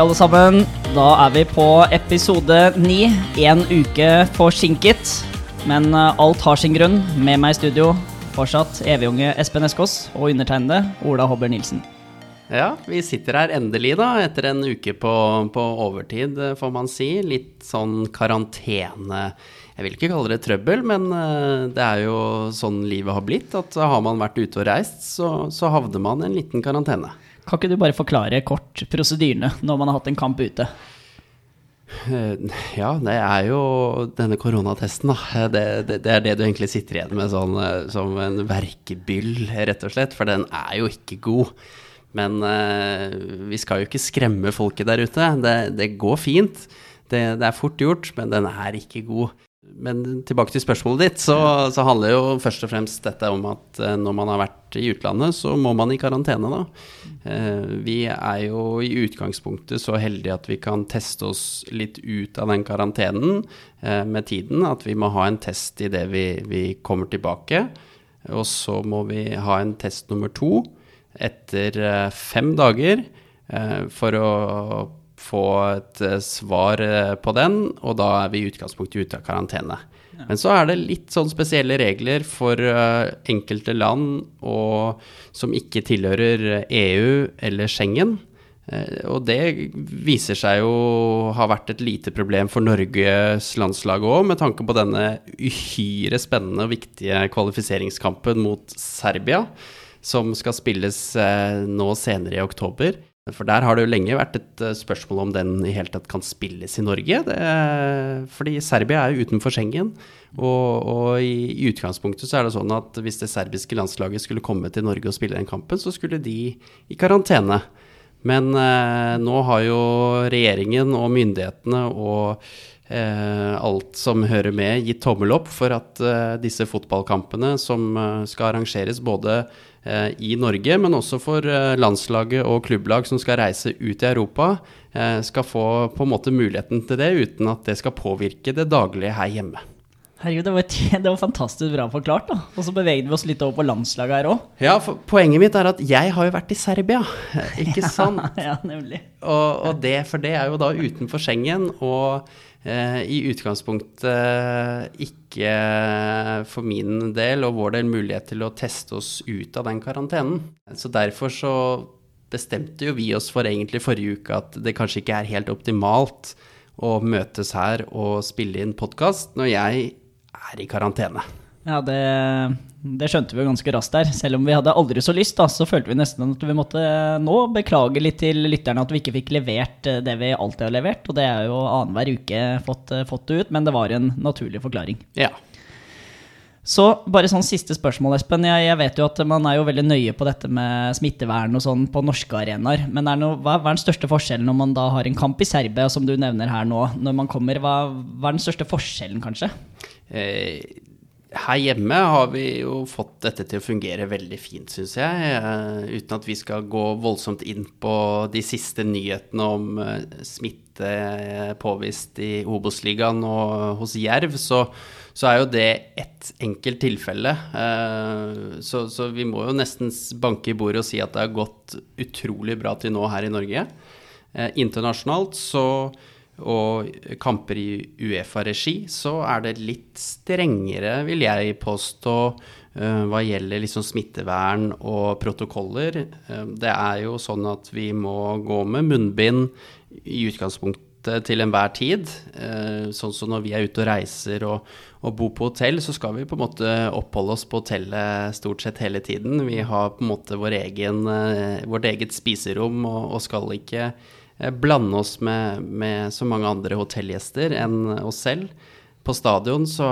Alle sammen. Da er vi på episode ni. En uke forsinket, men eh, alt har sin grunn. Med meg i studio fortsatt evig-unge Espen Eskås og undertegnede Ola Hobber Nilsen. Ja, vi sitter her endelig, da, etter en uke på, på overtid, eh, får man si. Litt sånn karantene Jeg vil ikke kalle det trøbbel, men eh, det er jo sånn livet har blitt. At har man vært ute og reist, så, så havner man i en liten karantene. Kan ikke du bare forklare kort prosedyrene når man har hatt en kamp ute? Eh, Ja, det er jo denne koronatesten, da. Det, det, det er det du egentlig sitter igjen med sånn, eh, som en verkebyll, rett og slett. For den er jo ikke god. Men eh, vi skal jo ikke skremme folket der ute. Det, det går fint. Det er fort gjort, men den er ikke god. Men tilbake til spørsmålet ditt, så, så handler jo først og fremst dette om at eh, når man har vært i utlandet, så må man i karantene, da. Eh, vi er jo i utgangspunktet så heldige at vi kan teste oss litt ut av den karantenen eh, med tiden. At vi må ha en test idet vi, vi kommer tilbake. Og så må vi ha en test nummer to etter fem dager for å få et eh, svar eh, på den, og da er vi i utgangspunktet ute av karantene. Men så er det litt sånn spesielle regler for eh, enkelte land og, som ikke tilhører EU eller Schengen. Og det viser seg jo ha vært et lite problem for Norges landslag òg, med tanke på denne uhyre spennende og viktige kvalifiseringskampen mot Serbia, som skal spilles nå senere i oktober. For der har det jo lenge vært et eh, spørsmål om den i hele tatt kan spilles i Norge. Er- fordi Serbia er jo utenfor Schengen. Og, og i, i utgangspunktet så er det sånn at hvis det serbiske landslaget skulle komme til Norge og spille den kampen, så skulle de i karantene. Men eh, nå har jo regjeringen og myndighetene og eh, alt som hører med, gitt tommel opp for at eh, disse fotballkampene som eh, skal arrangeres både i Norge, men også for eh, landslaget og klubblag som skal reise ut i Europa, eh, skal få på en måte muligheten til det uten at det skal påvirke det daglige her hjemme. Herregud, det var, det var fantastisk bra forklart, da. Og så beveget vi oss litt over på landslaget her òg. Ja, poenget mitt er at jeg har jo vært i Serbia, ikke sant? ja, nemlig. Og, og det, for det er jo da utenfor Schengen, og eh, i utgangspunktet ikke for min del og vår del mulighet til å teste oss ut av den karantenen. Så derfor så bestemte jo vi oss for egentlig forrige uke at det kanskje ikke er helt optimalt å møtes her og spille inn podkast når jeg er i karantene. Ja, det, det skjønte vi jo ganske raskt der. Selv om vi hadde aldri så lyst, da, så følte vi nesten at vi måtte nå beklage litt til lytterne at vi ikke fikk levert eh, det vi alltid har levert. Og det er jo annenhver uke fått, eh, fått det ut, men det var en naturlig forklaring. Ja. Så bare sånn siste spørsmål, Espen. Jeg, jeg vet jo at man er jo veldig nøye på dette med smittevern og sånn på norske arenaer. Men er noe, hva, hva er den største forskjellen når man da har en kamp i Serbia, som du nevner her nå? Når man kommer, hva, hva er den største forskjellen, kanskje? Eh, her hjemme har vi jo fått dette til å fungere veldig fint, syns jeg. Eh, uten at vi skal gå voldsomt inn på de siste nyhetene om eh, smitte eh, påvist i Obos-ligaen og hos Jerv, så, så er jo det ett enkelt tilfelle. Så, så vi må jo nesten banke i bordet og si at det har gått utrolig bra til nå her i Norge. Internasjonalt så og kamper i Uefa-regi, så er det litt strengere, vil jeg påstå, eh, hva gjelder liksom smittevern og protokoller. Eh, Det er jo sånn at vi må gå med munnbind i utgangspunktet til enhver tid. Eh, Sånn som når vi er ute og reiser og, og bor på hotell, så skal vi på en måte oppholde oss på hotellet stort sett hele tiden. Vi har på en måte vår egen, vårt eget spiserom og, og skal ikke blande oss med, med så mange andre hotellgjester enn oss selv. På stadion så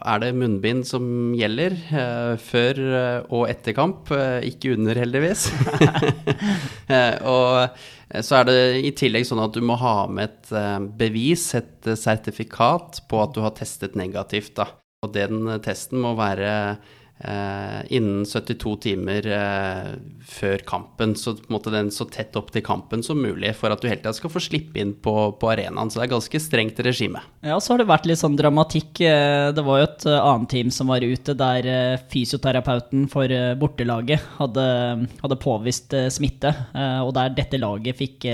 er det munnbind som gjelder, eh, før eh, og etter kamp, eh, ikke under heldigvis. Eh, og eh, så er det i tillegg sånn at du må ha med et eh, bevis, et eh, sertifikat på at du har testet negativt. Da. Og den eh, testen må være eh, innen 72 timer eh, før kampen. Så på en måte den så tett opp til kampen som mulig, for at du hele tida skal få slippe inn på, på arenaen. Så det er ganske strengt regime. Ja, så har det vært litt sånn dramatikk. Eh, det var jo et eh, annet team som var ute, der eh, fysioterapeuten for bortelaget hadde, hadde påvist smitte. Og der dette laget fikk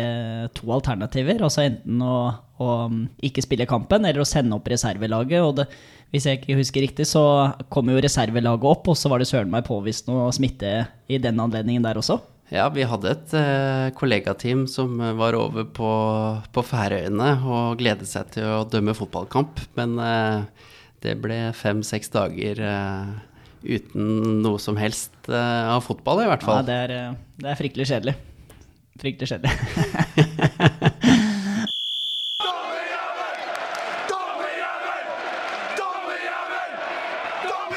to alternativer, altså enten å, å ikke spille kampen eller å sende opp reservelaget. og det hvis jeg ikke husker riktig, så kom jo reservelaget opp, og så var det søren meg påvist noe smitte i den anledningen der også. Ja, vi hadde et eh, kollegateam som var over på, på Færøyene og gledet seg til å dømme fotballkamp. Men eh, det ble fem-seks dager eh, uten noe som helst eh, av fotball, i hvert fall. Ja, det er, eh, det er fryktelig kjedelig. Fryktelig kjedelig.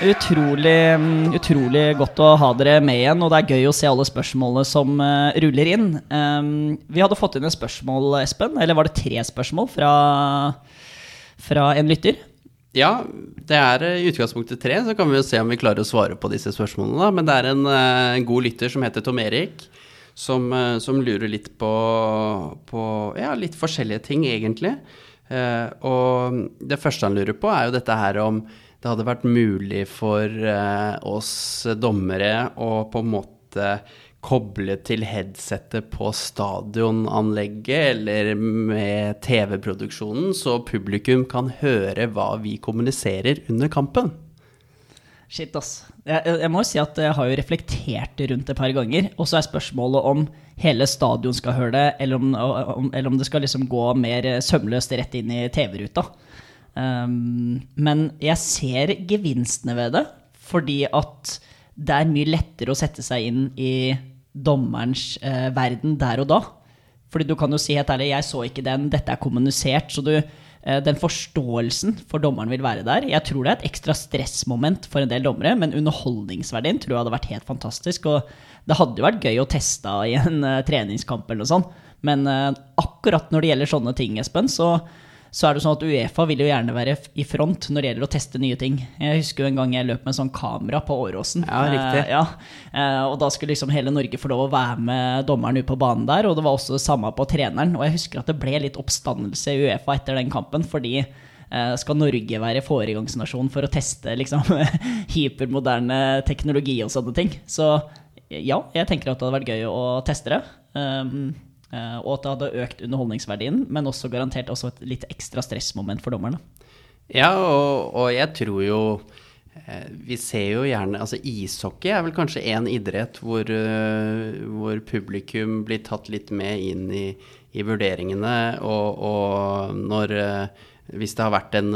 Utrolig, utrolig godt å ha dere med igjen, og det er gøy å se alle spørsmålene som uh, ruller inn. Um, vi hadde fått inn et spørsmål, Espen, eller var det tre spørsmål fra, fra en lytter? Ja, det er i utgangspunktet tre, så kan vi jo se om vi klarer å svare på disse spørsmålene. Da. Men det er en, uh, en god lytter som heter Tom Erik, som, uh, som lurer litt på, på, ja, litt forskjellige ting, egentlig. og det første han lurer på, er jo dette her om det hadde vært mulig for uh, oss dommere å på en måte koble til headsetet på stadionanlegget eller med TV-produksjonen, så publikum kan høre hva vi kommuniserer under kampen. Shit, ass. Jeg, jeg må jo si at jeg har jo reflektert rundt det et par ganger. Og så er spørsmålet om hele stadion skal høre det, eller om, om, eller om det skal liksom gå mer sømløst rett inn i TV-ruta. Um, men jeg ser gevinstene ved det, fordi at det er mye lettere å sette seg inn i dommerens uh, verden der og da. Fordi du kan jo si helt ærlig, jeg så ikke den, dette er kommunisert. Så du, uh, den forståelsen for dommeren vil være der. Jeg tror det er et ekstra stressmoment for en del dommere, men underholdningsverdien tror jeg hadde vært helt fantastisk. Og det hadde jo vært gøy å teste i en uh, treningskamp eller noe sånt. Men akkurat når det gjelder sånne ting, Espen, så så er det sånn at Uefa vil jo gjerne være i front når det gjelder å teste nye ting. Jeg husker jo en gang jeg løp med en sånn kamera på Åråsen. Ja, riktig. Eh, ja, eh, og da skulle liksom hele Norge få lov å være med dommeren ute på banen der, og det var også det samme på treneren. Og jeg husker at det ble litt oppstandelse i Uefa etter den kampen, fordi eh, skal Norge være foregangsnasjon for å teste liksom, hypermoderne teknologi og sånne ting? Så ja, jeg tenker at det hadde vært gøy å teste det. Um, og at det hadde økt underholdningsverdien, men også garantert også et litt ekstra stressmoment for dommerne. Ja, og, og jeg tror jo eh, vi ser jo gjerne Altså ishockey er vel kanskje én idrett hvor, uh, hvor, publikum blir tatt litt med inn i, i vurderingene. Og, og når Hvis det har vært en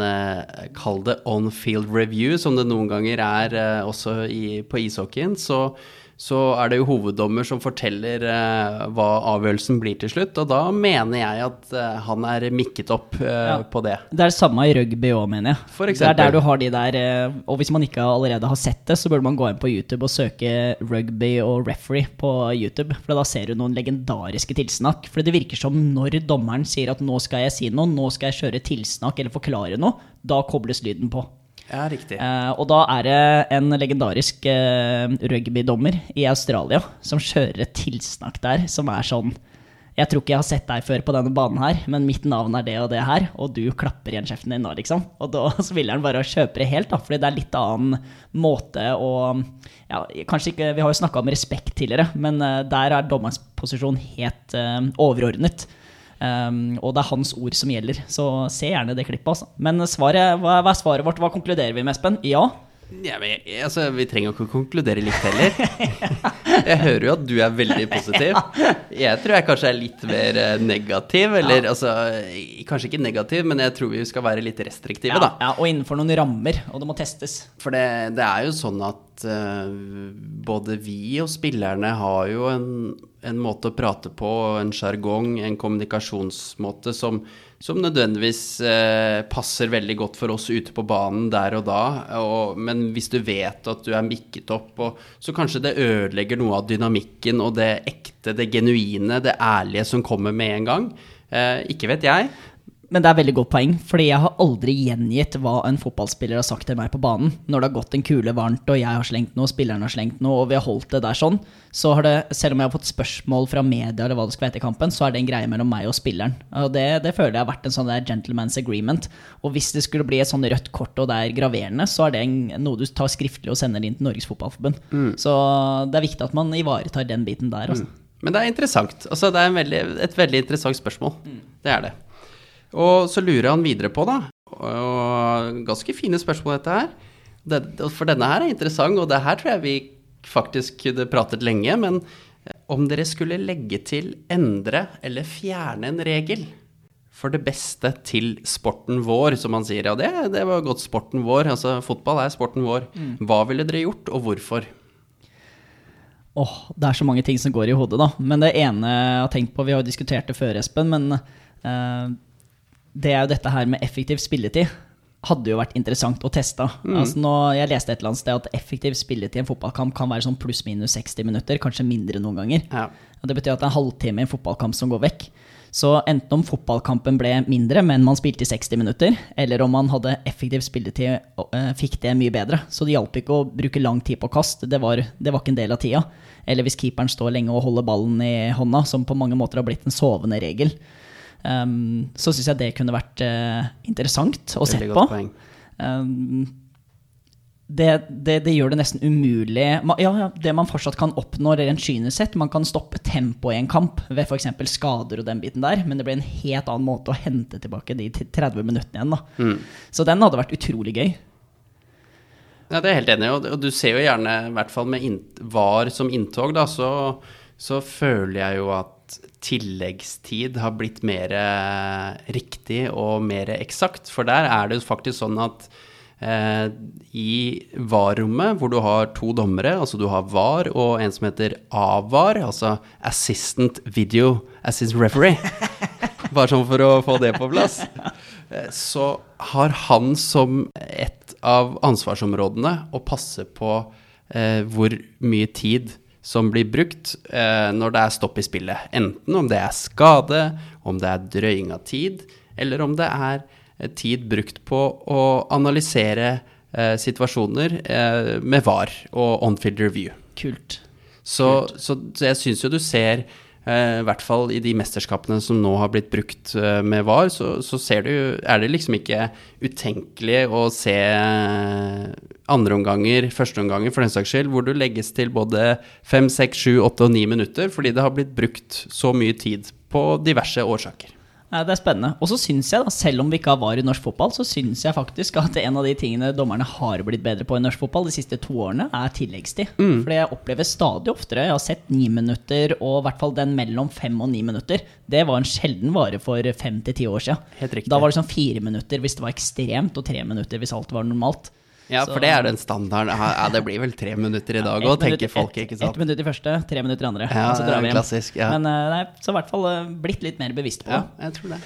Kall det on-field review, som det noen ganger er også i, på ishockeyen, så, så er det jo hoveddommer som forteller eh, hva avgjørelsen blir til slutt. Og da mener jeg at eh, han er mikket opp eh, ja. på det. Det er det samme i rugby òg, mener jeg. For eksempel. det er der du har de der eh, Og hvis man ikke allerede har sett det, så burde man gå inn på YouTube og søke rugby og referee på YouTube. For da ser du noen legendariske tilsnakk. For det virker som når dommeren sier at nå skal jeg si noe, nå skal jeg kjøre tilsnakk eller forklare noe, da kobles lyden på. Ja, riktig. Eh, og da er det en legendarisk eh, rugbydommer i Australia som kjører et tilsnakk der som er sånn Jeg tror ikke jeg har sett deg før på denne banen her, men mitt navn er det og det her, og du klapper igjen kjeften din nå, liksom. Og da så vil han bare kjøpe det helt, da, fordi det er litt annen måte å ja, kanskje ikke, Vi har jo snakka om respekt tidligere, men uh, der er dommerens posisjon helt uh, overordnet. Um, og det er hans ord som gjelder. Så se gjerne det klippet. Altså. Men svaret, hva, hva, er svaret vårt? Hva konkluderer vi med, Espen? Ja? ja men, altså, vi trenger ikke å konkludere likt heller. Jeg hører jo at du er veldig positiv. Jeg tror jeg kanskje er litt mer eh, negativ. Eller ja. altså Kanskje ikke negativ, men jeg tror vi skal være litt restriktive, ja, da. Ja, og innenfor noen rammer. Og det må testes. For det, det er jo sånn at uh, både vi og spillerne har jo en en måte å prate på, en sjargong, en kommunikasjonsmåte som, som nødvendigvis eh, passer veldig godt for oss ute på banen der og da. Og, men hvis du vet at du er mikket opp, og, så kanskje det ødelegger noe av dynamikken og det ekte, det genuine, det ærlige som kommer med en gang. Eh, ikke vet jeg. Men det er veldig godt poeng, fordi jeg har aldri gjengitt hva en fotballspiller har sagt til meg på banen. Når det har gått en kule varmt, og jeg har slengt noe, og spilleren har slengt noe, og vi har holdt det der sånn, så har det, selv om jeg har fått spørsmål fra media eller hva det skal være etter kampen, så er det en greie mellom meg og spilleren. Og det, det føler jeg har vært en sånn der gentleman's agreement. Og hvis det skulle bli et sånn rødt kort og det er graverende, så er det en, noe du tar skriftlig og sender inn til Norges Fotballforbund. Så det er viktig at man ivaretar den biten der, Mm. Men det er interessant. Altså, det er veldig, et veldig interessant spørsmål. Det er det. Og så lurer han videre på, da og Ganske fine spørsmål, dette her. Det, for denne her er interessant, og det her tror jeg vi faktisk kunne pratet lenge. Men om dere skulle legge til, endre eller fjerne en regel for det beste til sporten vår, som man sier. Ja, det, det var godt sporten vår. Altså, fotball er sporten vår. Hva ville dere gjort, og hvorfor? Åh, det er så mange ting som går i hodet, da. Men det ene jeg har tenkt på, vi har jo diskutert det før, Espen, men eh, det er jo dette her med effektiv spilletid. Hadde jo vært interessant å teste. Altså nå, jeg leste et eller annet sted at effektiv spilletid i en fotballkamp kan være sånn pluss-minus 60 minutter, kanskje mindre noen ganger. Ja. Det betyr at det er en halvtime i en fotballkamp som går vekk. Så enten om fotballkampen ble mindre, men man spilte i 60 minutter, eller om man hadde effektiv spilletid, eh, fikk det mye bedre. Så det hjalp ikke å bruke lang tid på kast, det var, det var ikke en del av tida. Eller hvis keeperen står lenge og holder ballen i hånda, som på mange måter har blitt en sovende regel. Um, så syns jeg det kunne vært uh, interessant å se på. Um, det, det, det gjør det nesten umulig ja, ja, Det man fortsatt kan oppnå rent sett, man kan stoppe tempoet i en kamp ved f.eks. skader og den biten der, men det blir en helt annen måte å hente tilbake de 30 minuttene igjen. da. Så den hadde vært utrolig gøy. Ja, det er jeg helt enig i. Og, du ser jo gjerne, i hvert fall med VAR som inntog, da, så, så føler jeg jo at tilleggstid har blitt mer eh, riktig og mer eksakt. For der er det jo faktisk sånn at eh, i VAR-rommet, hvor du har to dommere, altså du har VAR og en som heter AVAR, altså Assistant Video Assistant Referee bare sånn for å få det på plass, så har han som et av ansvarsområdene å passe på eh, hvor mye tid som blir brukt eh, når det er stopp i spillet. Enten om det er skade, om det er drøying av tid, eller om det er eh, tid brukt på å analysere eh, situasjoner eh, med VAR og on-field review. Kult. Så, så, så jeg syns jo du ser, i hvert fall i de mesterskapene som nå har blitt brukt eh, med VAR, så, så du, er det liksom ikke utenkelig å se eh, andreomganger, førsteomganger for den saks skyld, hvor du legges til både fem, seks, sju, åtte og ni minutter, fordi det har blitt brukt så mye tid på diverse årsaker. Ja, det er spennende. Og så syns jeg, da, selv om vi ikke har VAR i norsk fotball, så syns jeg faktisk at en av de tingene dommerne har blitt bedre på i norsk fotball de siste to årene, er tilleggstid. Fordi jeg opplever stadig oftere Jeg har sett ni minutter, og i hvert fall den mellom fem og ni minutter. Det var en sjelden vare for fem til ti år siden. Helt. Da var det sånn fire minutter hvis det var ekstremt, og tre minutter hvis alt var normalt. Ja, Så- for det er den standarden. Ja, det blir vel tre minutter i dag òg, ja, tenker folk, ikke sant. Ett minutt i første, tre minutter i andre. Ja, så drar vi hjem. klassisk, ja. Men det nei, så i hvert fall eh, blitt litt mer bevisst på det. Ja, jeg tror det.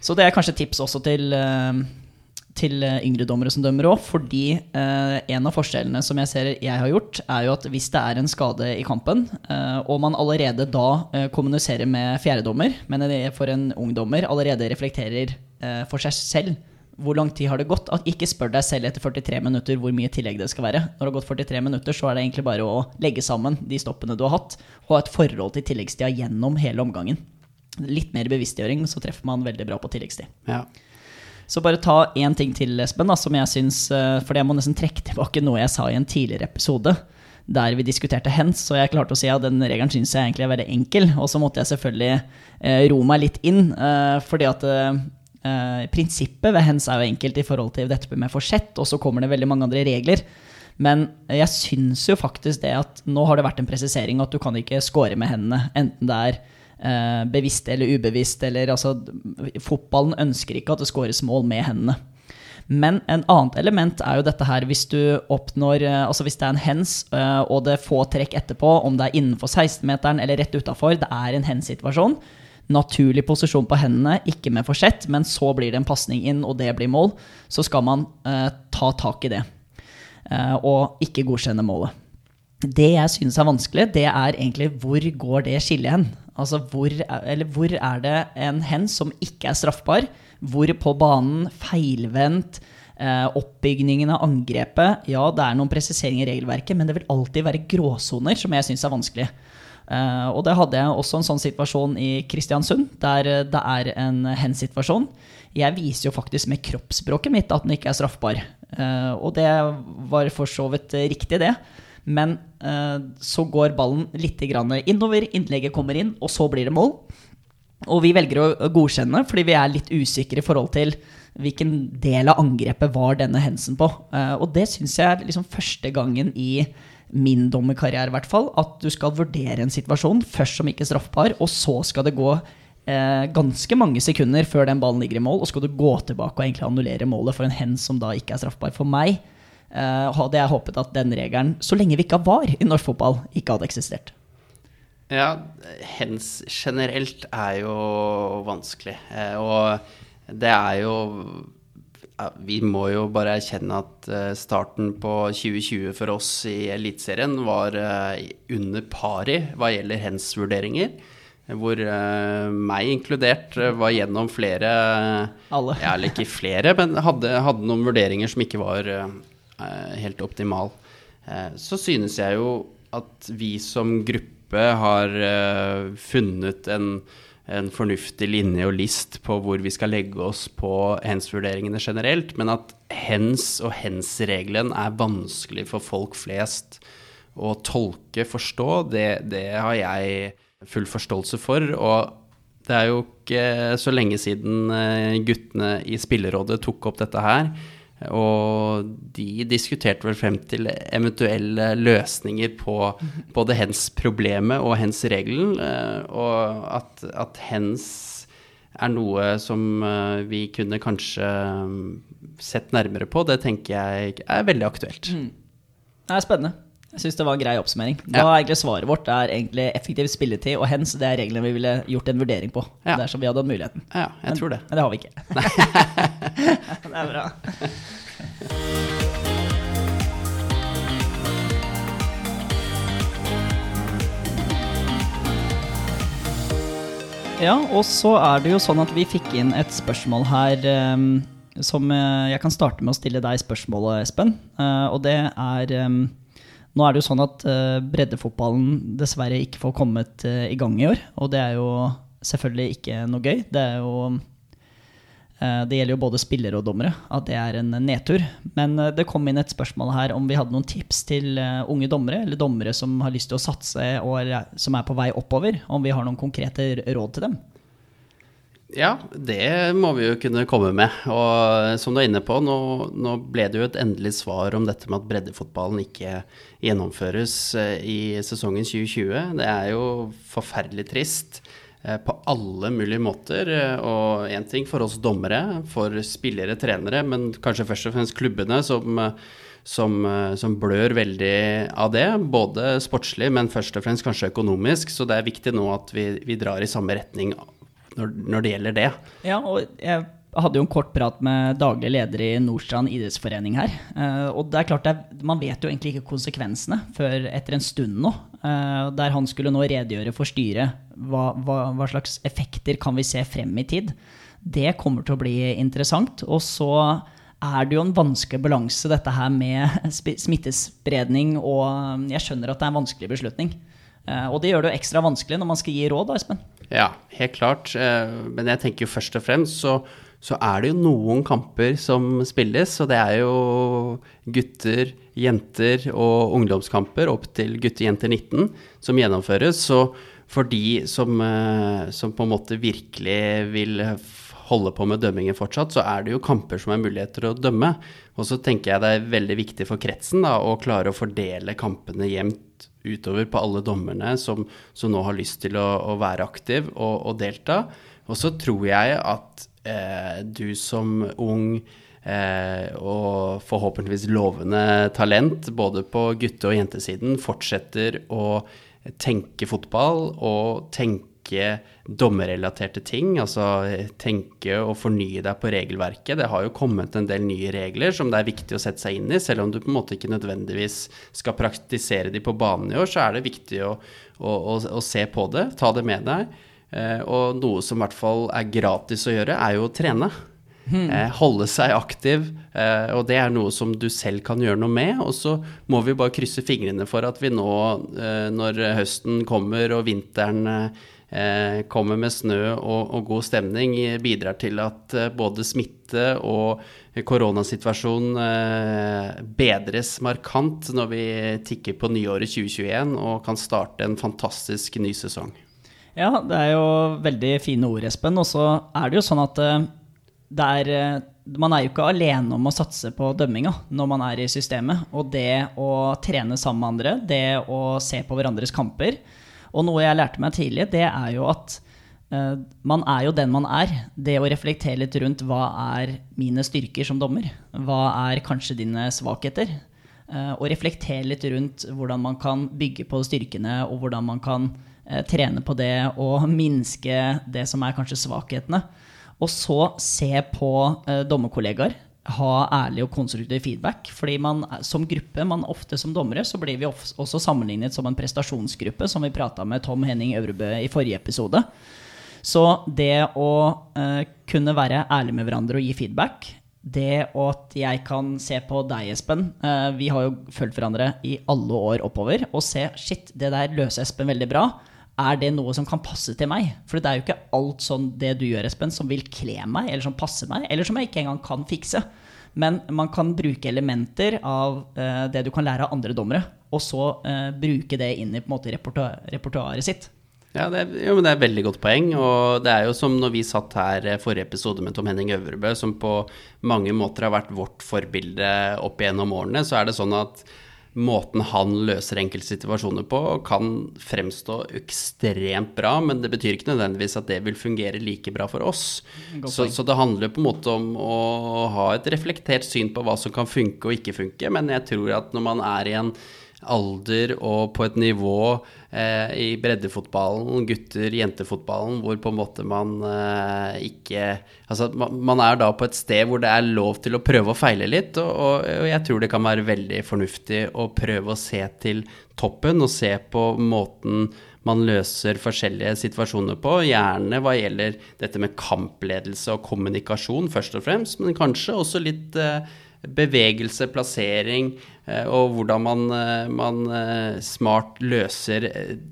Så det er kanskje tips også til, eh, til eh, yngre dommere som dømmer òg. Fordi eh, en av forskjellene som jeg ser jeg har gjort, er jo at hvis det er en skade i kampen, eh, og man allerede da eh, kommuniserer med fjerdedommer, men det for en ung dommer allerede reflekterer eh, for seg selv hvor lang tid har det gått? At ikke spør deg selv etter 43 minutter hvor mye tillegg det skal være. Når det har gått 43 minutter, så er det egentlig bare å legge sammen de stoppene du har hatt, og ha et forhold til tilleggstida gjennom hele omgangen. Litt mer bevisstgjøring, så treffer man veldig bra på tilleggstid. Ja. Så bare ta én ting til, Espen, da, som jeg syns For jeg må nesten trekke tilbake noe jeg sa i en tidligere episode. Der vi diskuterte hens, og jeg klarte å si at den regelen syns jeg egentlig er veldig enkel. Og så måtte jeg selvfølgelig eh, ro meg litt inn, eh, fordi at eh, eh, prinsippet ved hens er jo enkelt i forhold til dette med forsett, og så kommer det veldig mange andre regler. Men jeg syns jo faktisk det at nå har det vært en presisering at du kan ikke score med hendene, enten det er eh, bevisst eller ubevisst, eller altså Fotballen ønsker ikke at det scores mål med hendene. Men en annet element er jo dette her hvis du oppnår eh, Altså hvis det er en hens, eh, og det er få trekk etterpå, om det er innenfor 16-meteren eller rett utafor, det er en hens-situasjon. Naturlig posisjon på hendene, ikke med forsett, men så blir det en pasning inn, og det blir mål. Så skal man eh, ta tak i det, eh, og ikke godkjenne målet. Det jeg synes er vanskelig, det er egentlig hvor går det skillet hen? Altså, hvor, er- eller hvor er det en hen som ikke er straffbar? Hvor på banen, feilvendt, eh, oppbygningen av angrepet Ja, det er noen presiseringer i regelverket, men det vil alltid være gråsoner som jeg syns er vanskelig. Eh, og det hadde jeg også en sånn situasjon i Kristiansund, der eh, det er en hen-situasjon. Jeg viser jo faktisk med kroppsspråket mitt at den ikke er straffbar. Uh, og det var for så vidt riktig, det. Men uh, så går ballen litt grann innover, innlegget kommer inn, og så blir det mål. Og vi velger å godkjenne fordi vi er litt usikre i forhold til hvilken del av angrepet var denne hensen på. Og det syns jeg er liksom første gangen i min dommerkarriere, i hvert fall, at du skal vurdere en situasjon først som ikke straffbar, og så skal det gå eh, ganske mange sekunder før den ballen ligger i mål, og skal du gå tilbake og egentlig annullere målet for en hens som da ikke er straffbar. For meg eh, hadde jeg håpet at den regelen, så lenge vi ikke VAR i norsk fotball, ikke hadde eksistert. Ja, hens generelt er jo vanskelig. Eh, og det er jo Vi må jo bare erkjenne at eh, starten på 2020 for oss i Eliteserien var eh, under pari hva gjelder hens-vurderinger. Hvor eh, meg inkludert var gjennom flere Alle. Ja, eller ikke flere, men hadde, hadde noen vurderinger som ikke var helt optimal. Så synes jeg jo at vi som gruppe har funnet en, en fornuftig linje og list på hvor vi skal legge oss på hens-vurderingene generelt, men at hens og hens-regelen er vanskelig for folk flest å tolke, forstå, det, det har jeg full forståelse for. Og det er jo ikke så lenge siden eh, guttene i spillerådet tok opp dette her. Og de diskuterte vel frem til eventuelle løsninger på både hens problemet og hens regelen. eh, Og at, at hens er noe som eh, vi kunne kanskje mm, sett nærmere på, det tenker jeg er veldig aktuelt. Det er spennende. Jeg syns det var en grei oppsummering. Da Ja. er egentlig Svaret vårt er egentlig effektiv spilletid og hens. Det er reglene vi ville gjort en vurdering på. Ja. Dersom vi hadde hatt muligheten. Ja, jeg tror det. Men det har vi ikke. det er bra. Ja, og så er det jo sånn at vi fikk inn et spørsmål her um, som eh, jeg kan starte med å stille deg spørsmålet, Espen. Uh, og det er ehm, Nå er det jo sånn at eh, breddefotballen dessverre ikke får kommet eh, i gang i år. Og det er jo selvfølgelig ikke noe gøy. Det jo eh, det gjelder jo både spillere og dommere, at det er en nedtur. Men det kom inn et spørsmål her om vi hadde noen tips til unge dommere, eller dommere som har lyst til å satse og som er på vei oppover. Om vi har noen konkrete råd til dem. Ja, det må vi jo kunne komme med. Og som du er inne på, nå, nå ble det jo et endelig svar om dette med at breddefotballen ikke gjennomføres eh, i sesongen 2020. Det er jo forferdelig trist eh, på alle mulige måter. eh, Og én ting for oss dommere, for spillere, trenere, men kanskje først og fremst klubbene som som, som blør veldig av det, både sportslig, men først og fremst kanskje økonomisk. Så det er viktig nå at vi, vi drar i samme retning når, når det gjelder det. Ja, og jeg hadde jo en kort prat med daglig leder i Nordstrand idrettsforening her. Eh, og det er klart, det man vet jo egentlig ikke konsekvensene før etter en stund nå. eh, der han skulle nå redegjøre for styret hva, hva, hva slags effekter kan vi se frem i tid. Det kommer til å bli interessant. Og så er det jo en vanskelig balanse, dette her med smittespredning, og um, jeg skjønner at det er en vanskelig beslutning. Eh, og det gjør det jo ekstra vanskelig når man skal gi råd, da, Espen. Ja, helt klart. eh, Men jeg tenker jo først og fremst så, så er det jo noen kamper som spilles, og det er jo gutter, jenter og ungdomskamper opp til gutter-jenter 19 som gjennomføres. Så for de som, eh, som på en måte virkelig vil holde på med dømmingen fortsatt, så er det jo kamper som er muligheter å dømme. Og så tenker jeg det er veldig viktig for kretsen da, å klare å fordele kampene jevnt utover på alle dommerne som, som nå har lyst til å, å være aktiv og, og delta. Og så tror jeg at eh, du som ung eh, og forhåpentligvis lovende talent både på gutte- og jentesiden fortsetter å tenke fotball og tenke dommerrelaterte ting, altså tenke og fornye deg på regelverket. Det har jo kommet en del nye regler som det er viktig å sette seg inn i. Selv om du på en måte ikke nødvendigvis skal praktisere de på banen i år, så er det viktig å, å, å, å se på det, ta det med deg. Eh, og noe som i hvert fall er gratis å gjøre, er jo å trene. Hmm. Eh, holde seg aktiv, eh, og det er noe som du selv kan gjøre noe med. Og så må vi bare krysse fingrene for at vi nå, når høsten kommer og vinteren kommer med snø og, og, god stemning, bidrar til at eh, både smitte og koronasituasjonen eh, bedres markant når vi tikker på nyåret 2021 og kan starte en fantastisk ny sesong. Ja, det er jo veldig fine ord, Espen. Og så er det jo sånn at er, eh, man er jo ikke alene om å satse på dømminga når man er i systemet. Og det å trene sammen med andre, det å se på hverandres kamper Og noe jeg lærte meg tidlig, det er jo at uh, man er jo den man er. Det å reflektere litt rundt hva er mine styrker som dommer? Hva er kanskje dine svakheter? Uh, og reflektere litt rundt hvordan man kan bygge på styrkene, og hvordan man kan uh, trene på det og minske det som er kanskje svakhetene. Og så se på dommerkollegaer. Ha ærlig og konstruktiv feedback. fordi man som gruppe, man ofte som dommere, så blir vi også sammenlignet som en prestasjonsgruppe, som vi prata med Tom Henning Øvrebø i forrige episode. Så det å eh, kunne være ærlig med hverandre og gi feedback, det at jeg kan se på deg, Espen eh, Vi har jo fulgt hverandre i alle år oppover. Og se shit, det der løser Espen veldig bra er det noe som kan passe til meg? For det er jo ikke alt sånn det du gjør, Espen, som vil kle meg, eller som passer meg, eller som jeg ikke engang kan fikse. Men man kan bruke elementer av uh, det du kan lære av andre dommere, og så uh, bruke det inn i på repertoaret sitt. Ja, det er, jo, det er et veldig godt poeng. Og det er jo som når vi satt her eh, forrige episode med Tom Henning Øvrebø, som på mange måter har vært vårt forbilde opp igjennom årene, så er det sånn at måten han løser enkelte situasjoner på, kan fremstå ekstremt bra, men det betyr ikke nødvendigvis at det vil fungere like bra for oss. Så, så, det handler på en måte om å ha et reflektert syn på hva som kan funke og ikke funke, men jeg tror at når man er i en alder og på et nivå eh, i breddefotballen, gutter, jentefotballen, hvor på en måte man eh, ikke Altså man, man, er da på et sted hvor det er lov til å prøve å feile litt, og, og, og, jeg tror det kan være veldig fornuftig å prøve å se til toppen og se på måten man løser forskjellige situasjoner på, gjerne hva gjelder dette med kampledelse og kommunikasjon, først og fremst, men kanskje også litt eh, bevegelse, plassering, og hvordan man, eh, man, eh, smart løser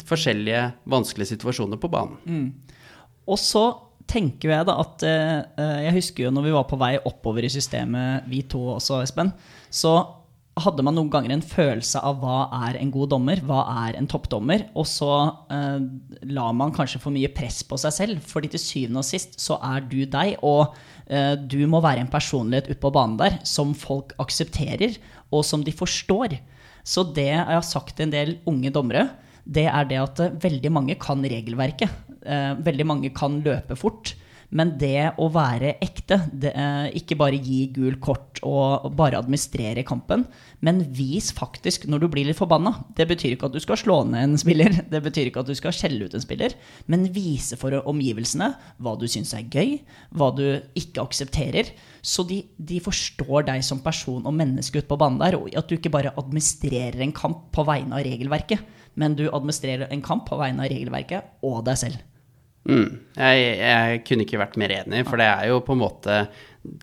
forskjellige vanskelige situasjoner på banen. Mm. Og så tenker jeg da at Jeg husker jo når vi var på vei oppover i systemet, vi to også, Espen, så hadde man noen ganger en følelse av hva er en god dommer, hva er en toppdommer, og så eh, la man kanskje for mye press på seg selv, fordi til syvende og sist så er du deg, og Eh, du må være en personlighet ute på banen der som folk aksepterer, og som de forstår. Så det jeg har sagt til en del unge dommere, det er det at eh, veldig mange kan regelverket. Eh, veldig mange kan løpe fort. Men det å være ekte, det, ikke bare gi gul kort og bare administrere kampen, men vis faktisk når du blir litt forbanna. Det betyr ikke at du skal slå ned en spiller, det betyr ikke at du skal skjelle ut en spiller, men vise for omgivelsene hva du syns er gøy, hva du ikke aksepterer. Så de, de forstår deg som person og menneske ute på banen der, og at du ikke bare administrerer en kamp på vegne av regelverket, men du administrerer en kamp på vegne av regelverket og deg selv. Mm. Jeg, jeg, kunne ikke vært mer enig, for det er jo på en måte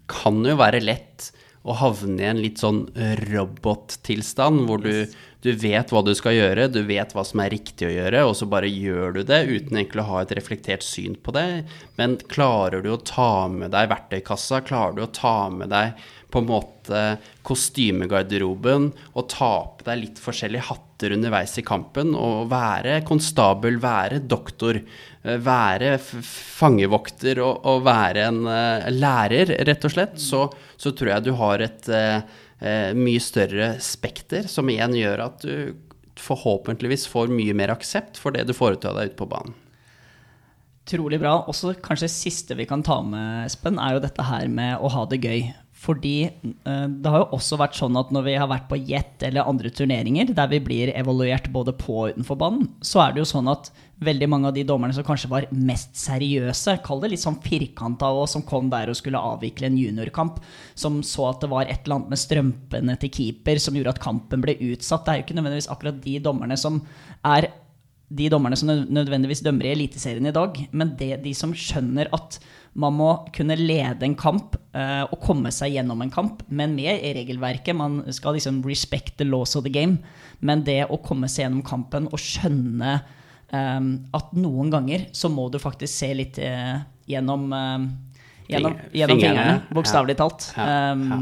Kan jo være lett å havne i en litt sånn robottilstand hvor du, du, vet hva du skal gjøre, du vet hva som er riktig å gjøre, og så bare gjør du det uten egentlig å ha et reflektert syn på det. Men klarer du å ta med deg verktøykassa, klarer du å ta med deg på en måte kostymegarderoben og ta på deg litt forskjellige hatter underveis i kampen og være konstabel, være doktor, eh, være fangevokter og, og være en uh, lærer, rett og slett, så, så, tror jeg du har et uh, uh, mye større spekter, som igjen gjør at du forhåpentligvis får mye mer aksept for det du foretar deg ute på banen. Trolig bra. Også kanskje siste vi kan ta med, Espen, er jo dette her med å ha det gøy. Fordi eh, det har jo også vært sånn at når vi har vært på Jet eller andre turneringer der vi blir evaluert både på og utenfor banen, så er det jo sånn at veldig mange av de dommerne som kanskje var mest seriøse, kall det litt sånn firkanta og som kom der og skulle avvikle en juniorkamp, som så at det var et eller annet med strømpene til keeper som gjorde at kampen ble utsatt. Det er jo ikke nødvendigvis akkurat de dommerne som er de dommerne som nødvendigvis dømmer i Eliteserien i dag, men det, de som skjønner at man må kunne lede en kamp uh, og komme seg gjennom en kamp, men med regelverket. Man skal liksom respect the laws of the game. Men det å komme seg gjennom kampen og skjønne at noen ganger så må du faktisk se litt uh, gjennom, uh, gjennom, gjennom fingrene, bokstavelig talt. Ja. Ja.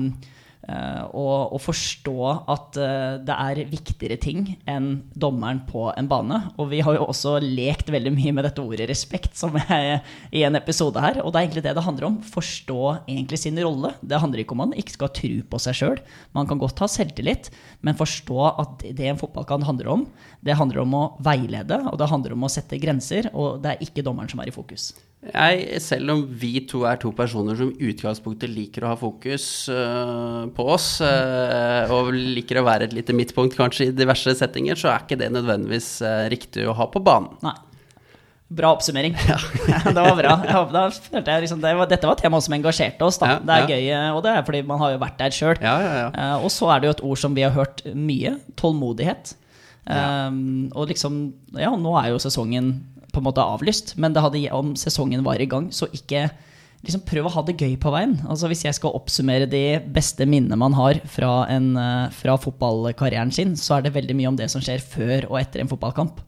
Uh, og, og, forstå at uh, det er viktigere ting enn dommeren på en bane. Og vi har jo også lekt veldig mye med dette ordet respekt som er i en episode her. Og det er egentlig det det handler om. Forstå egentlig sin rolle. Det handler ikke om man ikke skal tro på seg sjøl. Man kan godt ha selvtillit, men forstå at det en fotballkamp handler om, det handler om å veilede, og det handler om å sette grenser, og det er ikke dommeren som er i fokus. Jeg, selv om vi to er to personer som i utgangspunktet liker å ha fokus uh, på oss, uh, og liker å være et lite midtpunkt kanskje i diverse settinger, så er ikke det nødvendigvis uh, riktig å ha på banen. Nei. Bra oppsummering. Ja. det var bra. Jeg, jeg liksom, det var, dette var et tema som engasjerte oss. Ja, det er ja. gøy, og det er fordi man har jo vært der sjøl. og så er det jo et ord som vi har hørt mye. Tålmodighet. Um, og liksom Ja, nå er jo sesongen på en måte avlyst, men det hadde, om sesongen var i gang, så ikke liksom prøv å ha det gøy på veien. Altså Hvis jeg skal oppsummere de beste minnene man har fra, en, eh, fra fotballkarrieren sin, så er det veldig mye om det som skjer før og etter en fotballkamp.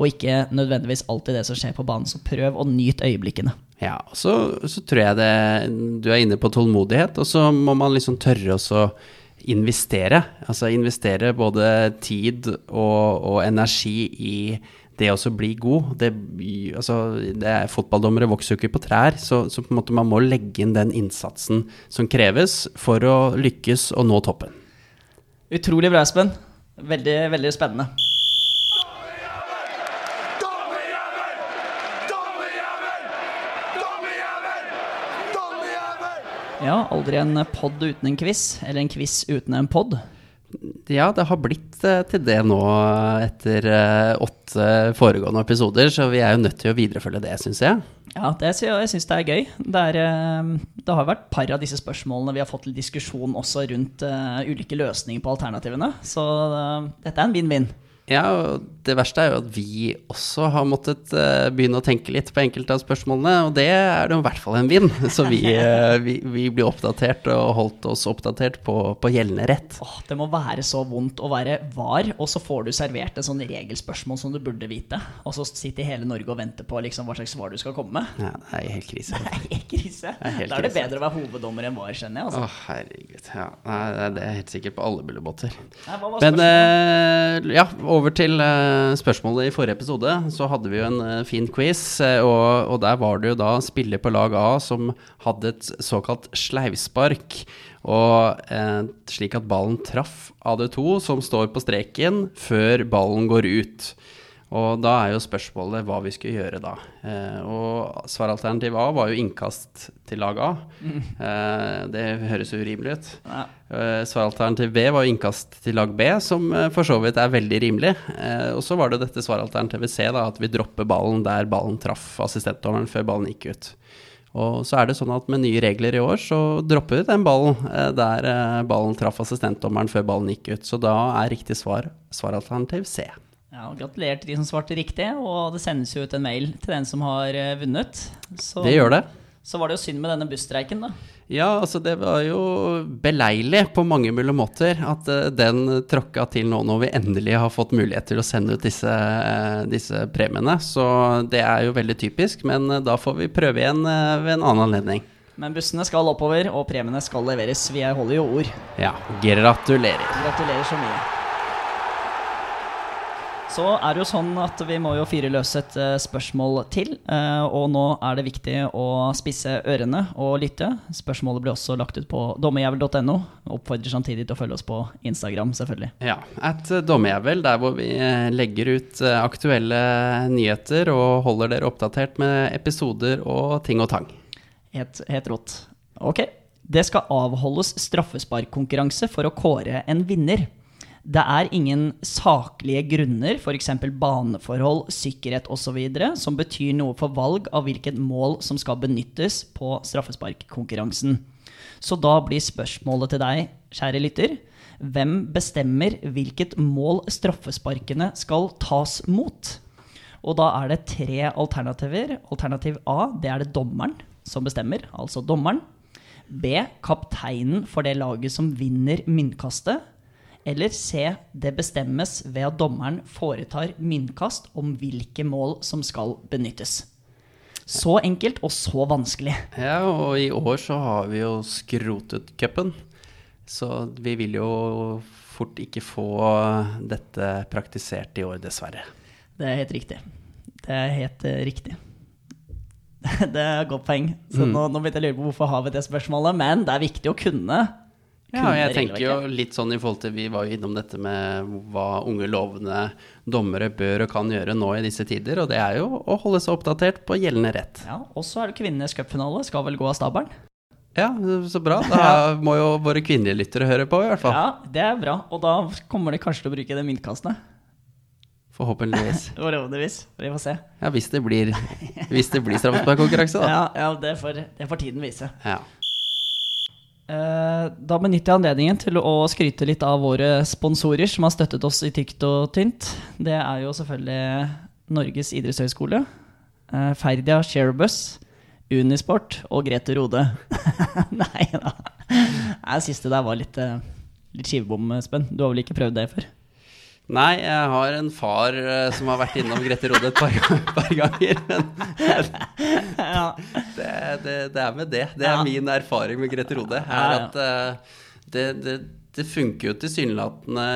Og ikke nødvendigvis alltid det som skjer på banen. Så prøv å nyte øyeblikkene. Ja, så, så tror jeg det Du er inne på tålmodighet, og så må man liksom tørre å investere. Altså investere både tid og, og energi i det å bli god det, altså, det er, Fotballdommere vokser jo ikke på trær, så, så, på en måte man må legge inn den innsatsen som kreves for å lykkes og nå toppen. Utrolig bra, Espen. Veldig, veldig spennende. Ja, aldri en pod uten en quiz, eller en quiz uten en pod. Ja, det har blitt uh, til det nå etter uh, åtte foregående episoder, så vi er jo nødt til å viderefølge det, syns jeg. Ja, det, jeg syns det er gøy. Det, er, uh, det har vært par av disse spørsmålene vi har fått til diskusjon også rundt ulike løsninger på alternativene, så dette er en vinn-vinn. Ja, og det verste er jo at vi også har måttet uh, begynne å tenke litt på enkelte av spørsmålene, og det er det i hvert fall en vinn. Så vi, uh, vi, vi, blir oppdatert og holdt oss oppdatert på, på gjeldende rett. Åh, det må være så vondt å være var, og så får du servert en sånn regelspørsmål som du burde vite, og så sitter hele Norge og venter på liksom, hva slags svar du skal komme med. Ja, det er helt krise. Det er helt krise. Er helt da er det bedre å være hoveddommer enn var, skjønner jeg. Altså. Åh, herregud. Ja, det er helt sikkert på alle bullebåter. Men uh, ja, over til uh, spørsmålet i forrige episode. Så hadde vi jo en uh, fin quiz, uh, og, og, der var det jo da spiller på lag A som hadde et såkalt sleivspark. Og slik at ballen traff AD2, som står på streken, før ballen går ut. Og da er jo spørsmålet hva vi skulle gjøre da. Eh, og svaralternativ A var jo innkast til lag A. Mm. Eh, det høres urimelig ut. Ja. Eh, svaralternativ B var jo innkast til lag B, som eh, for så vidt er veldig rimelig. Eh, og så var det dette svaralternativet C, da, at vi dropper ballen der ballen traff assistentdommeren før ballen gikk ut. Og så er det sånn at med nye regler i år, så dropper vi den ballen eh, der ballen traff assistentdommeren før ballen gikk ut. Så da er riktig svar svaralternativ C. Ja, Gratulerer til de som svarte riktig, og det sendes jo ut en mail til den som har eh, vunnet. Så, det gjør det. Så var det jo synd med denne busstreiken, da. Ja, altså det var jo beleilig på mange mulige måter at uh, den tråkka til nå når vi endelig har fått mulighet til å sende ut disse, uh, disse premiene. Så det er jo veldig typisk, men da får vi prøve igjen ved en annen anledning. Men bussene skal oppover, og premiene skal leveres. Vi holder jo ord. Ja, gratulerer. Gratulerer så mye. Så er det jo sånn at vi må jo fire løs et uh, spørsmål til. Uh, og nå er det viktig å spisse ørene og lytte. Spørsmålet blir også lagt ut på dommerjævel.no. Oppfordrer samtidig til å følge oss på Instagram, selvfølgelig. Ja, at eh, dommerjævel, der hvor vi legger ut aktuelle nyheter og holder dere oppdatert med episoder og ting og tang. Helt, helt rått. Ok, Det skal avholdes straffesparkkonkurranse for å kåre en vinner. Det er ingen saklige grunner, f.eks. baneforhold, sikkerhet osv., som betyr noe for valg av hvilket mål som skal benyttes på straffesparkkonkurransen. Så da blir spørsmålet til deg, kjære lytter, hvem bestemmer hvilket mål straffesparkene skal tas mot? Og da er det tre alternativer. Alternativ A, det er det dommeren som bestemmer, altså dommeren. B, kapteinen for det laget som vinner myntkastet. Eller C, det bestemmes ved at dommeren foretar myntkast om hvilke mål som skal benyttes. Så enkelt og så vanskelig. Ja, og i år så har vi jo skrotet cupen. Så vi vil jo fort ikke få dette praktisert i år, dessverre. Det er helt riktig. Det er helt uh, riktig. det er et godt poeng. Så mm. nå, nå begynte jeg å lure på hvorfor har vi det spørsmålet, men det er viktig å kunne. Ja, jeg tenker jo litt sånn i forhold til Vi var jo innom dette med hva unge lovende dommere bør og kan gjøre nå i disse tider, og det er jo å holde seg oppdatert på gjeldende rett. Ja, Og så er det kvinnenes cupfinale. Skal vel gå av stabelen? Ja, så bra. Da må jo våre kvinnelige lyttere høre på, i hvert fall. Ja, det er bra. Og da kommer de kanskje til å bruke det myntkastene. Forhåpentligvis. Forhåpentligvis. Vi får se. Ja, hvis det blir, hvis det blir straffesparkkonkurranse, da. Ja, ja det, får, det får tiden vise. Ja. Eh, da benytter jeg anledningen til å skryte litt av våre sponsorer som har støttet oss i tykt og tynt. Det er jo selvfølgelig Norges idrettshøgskole, eh, Ferdia Sharebus, Unisport og Grete Rode. Nei da. Det der var litt, eh, litt skivebom, Espen. Du har vel ikke prøvd det før? Nei, jeg har en far uh, som har vært innom Grete Rode et par, par ganger. Men ja. det, det, det, er med det. Det er ja. min erfaring med Grete Rode. Er at uh, det, det, det, funker jo tilsynelatende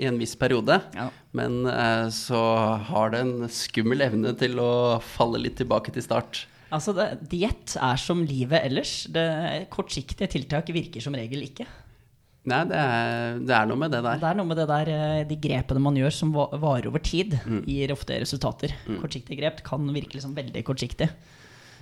i en viss periode. Ja. Men uh, så har det en skummel evne til å falle litt tilbake til start. Altså, Diett er som livet ellers. Det Kortsiktige tiltak virker som regel ikke. Nei, det er, det er, noe med det der. Det er noe med det der, eh, De grepene man gjør som varer over tid, mm. gir ofte resultater. Mm. Kortsiktige grep kan virke liksom veldig kortsiktig.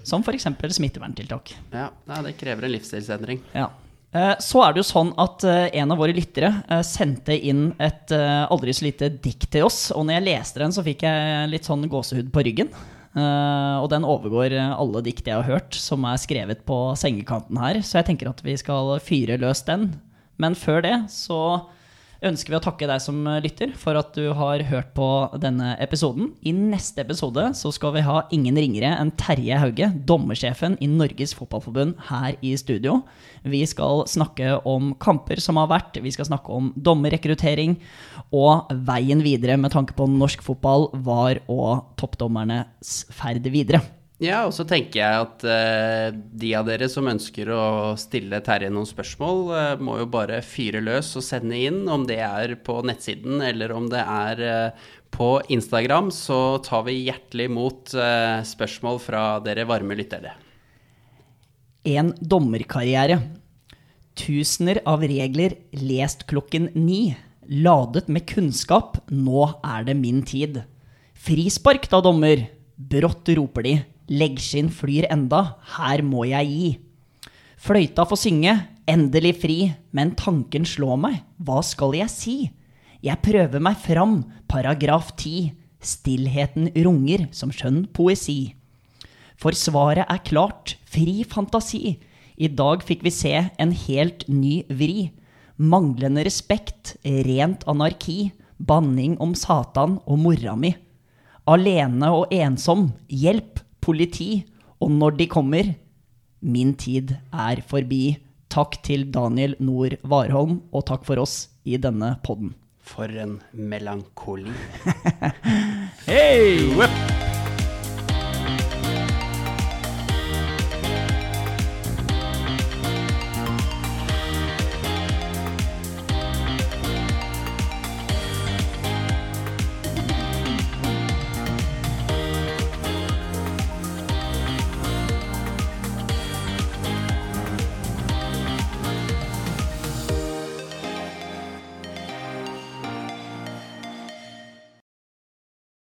Som f.eks. smitteverntiltak. Ja, det krever en livsstilsendring. Ja. Eh, så er det jo sånn at eh, en av våre lyttere sendte inn et aldri så lite dikt til oss. Og når jeg leste den, så fikk jeg litt sånn gåsehud på ryggen. og den overgår alle dikt jeg har hørt som er skrevet på sengekanten her. Så jeg tenker at vi skal fyre løs den. Men før det så ønsker vi å takke deg som lytter for at du har hørt på denne episoden. I neste episode så skal vi ha ingen ringere enn Terje Hauge, dommersjefen i Norges Fotballforbund, her i studio. Vi skal snakke om kamper som har vært, vi skal snakke om dommerrekruttering og veien videre med tanke på norsk fotball, VAR og toppdommernes ferd videre. Ja, og så tenker jeg at uh, de av dere som ønsker å stille Terje noen spørsmål, uh, må jo bare fyre løs og sende inn, om det er på nettsiden eller om det er uh, på Instagram, så tar vi hjertelig imot spørsmål fra dere varme lyttere. En dommerkarriere. Tusener av regler lest klokken ni. Ladet med kunnskap. Nå er det min tid. Frispark da, dommer. Brått roper de. Leggskinn flyr enda, her må jeg gi. Fløyta får synge, endelig fri, men tanken slår meg, hva skal jeg si? Jeg prøver meg fram, paragraf ti, stillheten runger som skjønn poesi. For svaret er klart, fri fantasi. I dag fikk vi se en helt ny vri. Manglende respekt, rent anarki, banning om Satan og mora mi. Alene og ensom, hjelp, politi. Og når de kommer Min tid er forbi. Takk til Daniel Nord Warholm, og takk for oss i denne podden. For en melankoli. Hei!